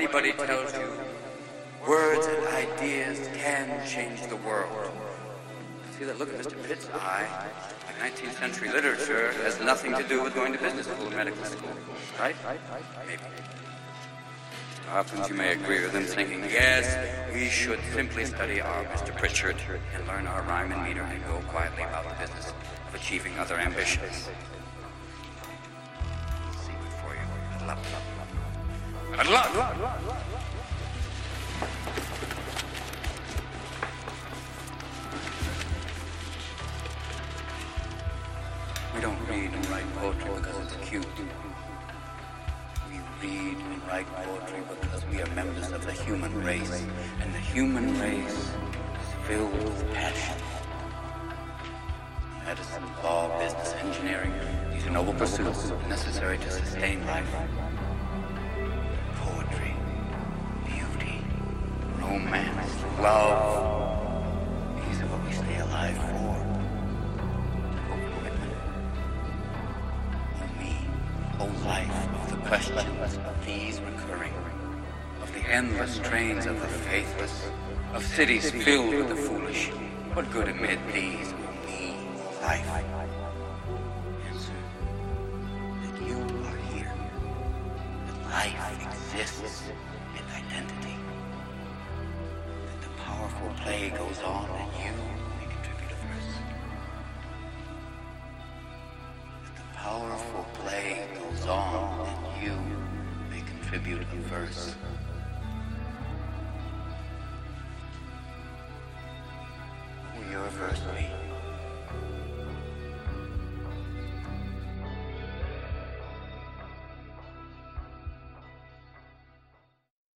anybody tells you words and ideas can change the world. See that look at Mr. Pitts' eye? Like 19th century literature has nothing to do with going to business school or medical school, right? Maybe. Hopkins, you may agree with him, thinking, yes, we should simply study our Mr. Pritchard and learn our rhyme and meter and go quietly about the business of achieving other ambitions. Luck. We don't read and write poetry because it's cute. We read and write poetry because we are members of the human race, and the human race is filled with passion. Medicine, law, business, engineering, these are noble pursuits necessary to sustain life. Romance, love, these are what we stay alive for. Hope Whitman. Oh me, oh life of the questions of these recurring, of the endless trains of the faithless, of cities filled with the foolish. What good amid these, oh me, oh life? You are here, life exists play goes on and you only contribute a verse. The powerful play goes on and you may contribute a verse. Your verse?